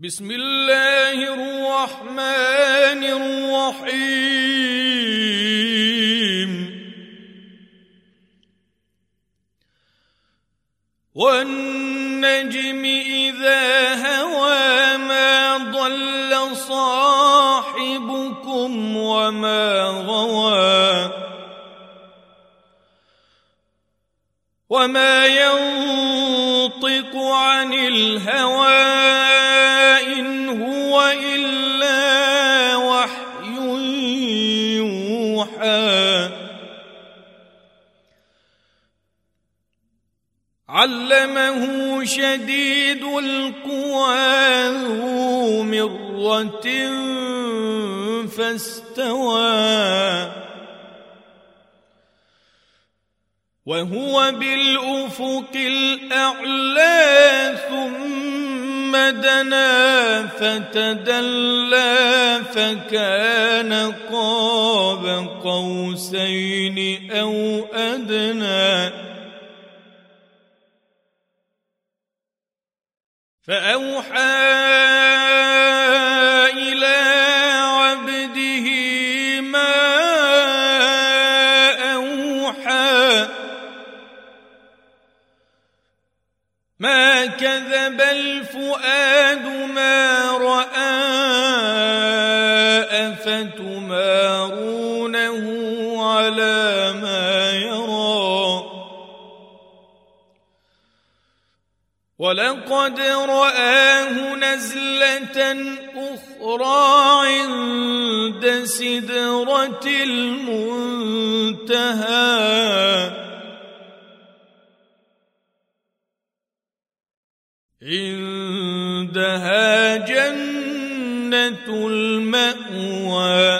بسم الله الرحمن الرحيم. والنجم إذا هوى ما ضل صاحبكم وما غوى. وما ينطق عن الهوى علمه شديد القوى ذو مرة فاستوى وهو بالأفق الأعلى ثم دنا فتدلى فكان قاب قوسين أو أدنى فأوحى إلى عبده ما أوحى. ما كذب الفؤاد ما رأى ولقد رآه نزلة أخرى عند سدرة المنتهى. عندها جنة المأوى.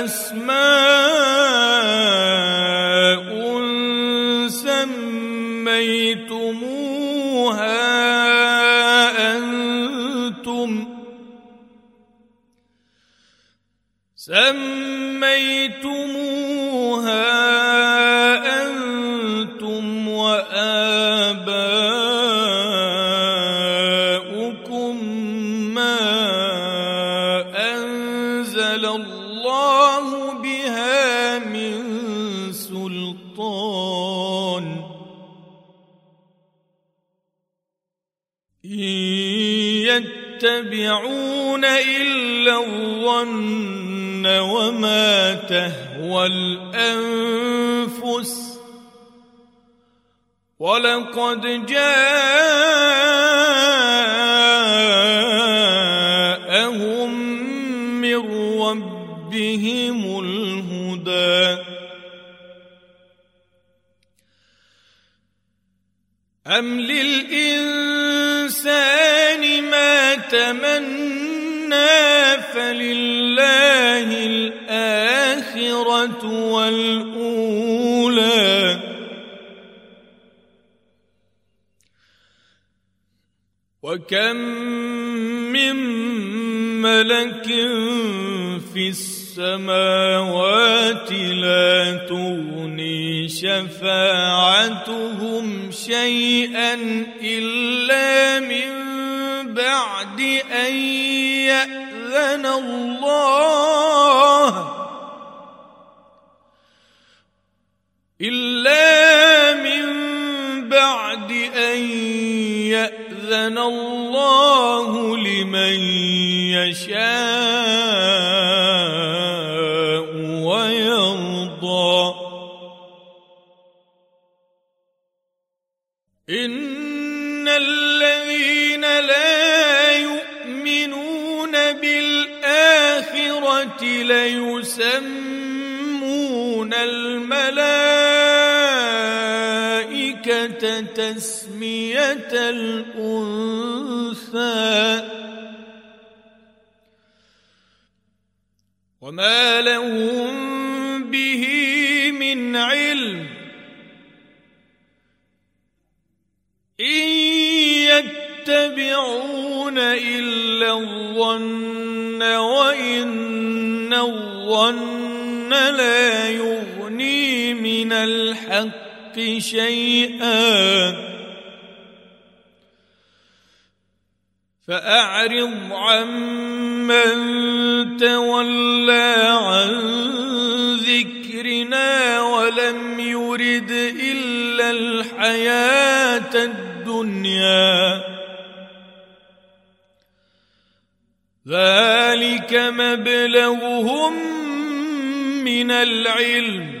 أسماء وما تهوى الأنفس. ولقد جاءهم من ربهم الهدى. أم للإنسان ما تمنى فلله وكم من ملك في السماوات لا تغني شفاعتهم شيئا إلا الله لمن يشاء ويرضى. إن الذين لا يؤمنون بالآخرة ليسمون الملائكة تسمية الأنثى. وما لهم به من علم. إن يتبعون إلا الظن وإن الظن لا يغني من الحق. شيئا. فأعرض عمن تولى عن ذكرنا ولم يرد إلا الحياة الدنيا. ذلك مبلغهم من العلم.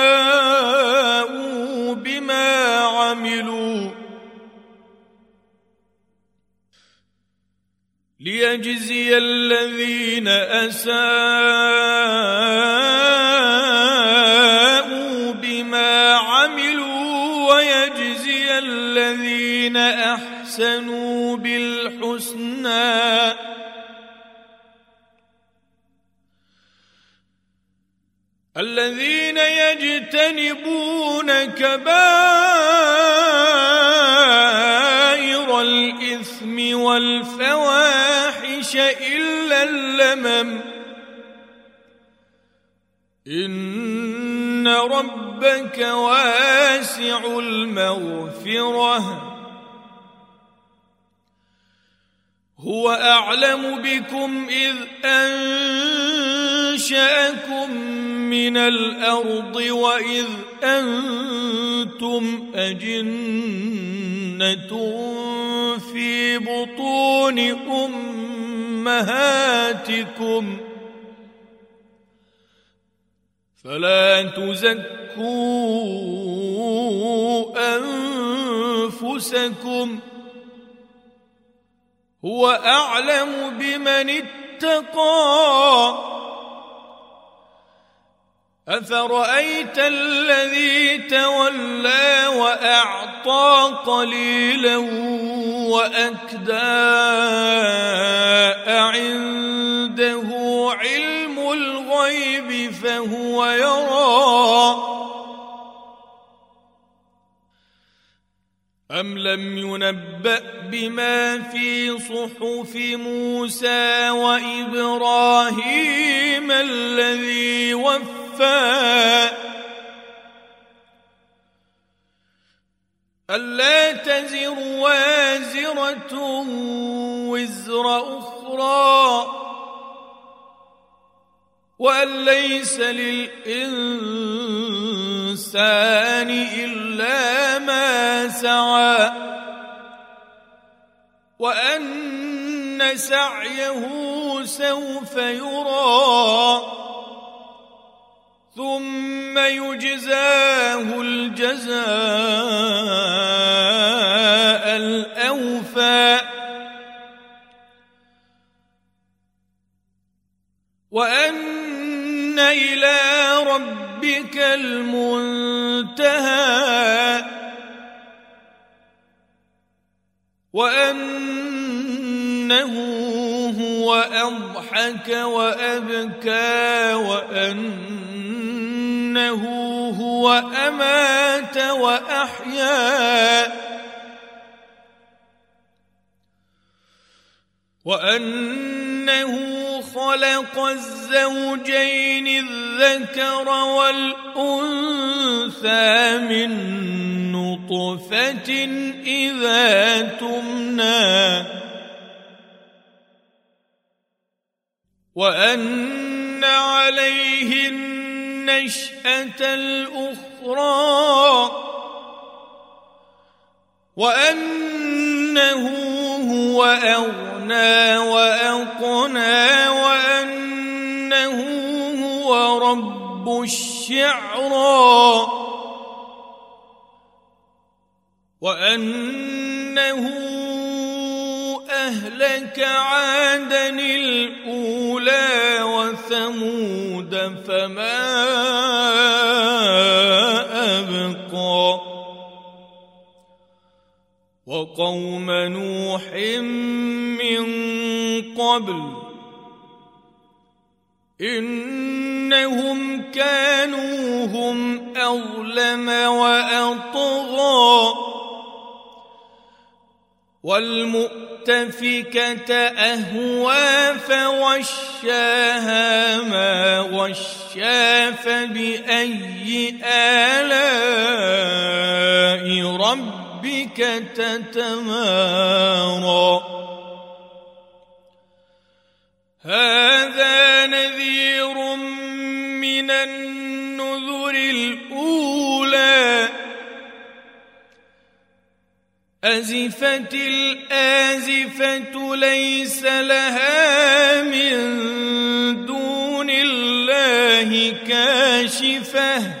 ليجزي الذين اساءوا بما عملوا ويجزي الذين احسنوا بالحسنى الذين يجتنبون كبائر الاثم والفواحش الا اللمم إن ربك واسع المغفرة. هو أعلم بكم إذ أنشأكم من الأرض وإذ أنتم أجنة في بطون أمهاتكم. فلا تزكوا أنفسكم. هو أعلم بمن اتقى. أفرأيت الذي تولى وأعطى قليلا وأكدى؟ فهو يرى أم لم ينبأ بما في صحف موسى وإبراهيم الذي وفى؟ ألا تزر وازرة وزر أخرى وأن ليس للإنسان إلا ما سعى وأن سعيه سوف يرى ثم يجزاه الجزاء الأوفى وأن إلى ربك المنتهى. وأنه هو أضحك وأبكى وأنه هو أمات وأحيا. وأنه خلق الزوجين الذكر والأنثى من نطفة إذا تمنى. وأن عليه النشأة الأخرى. وأنه هو أغنى وأقنى رب الشعرى وأنه أهلك عادا الأولى وثمود فما أبقى. وقوم نوح من قبل إنهم كانوا هم أظلم وأطغى والمؤتفكة أهوى فغشاها ما غشا فبأي آلاء ربك تتمارى. هذا النذر الأولى أزفت الآزفة ليس لها من دون الله كاشفة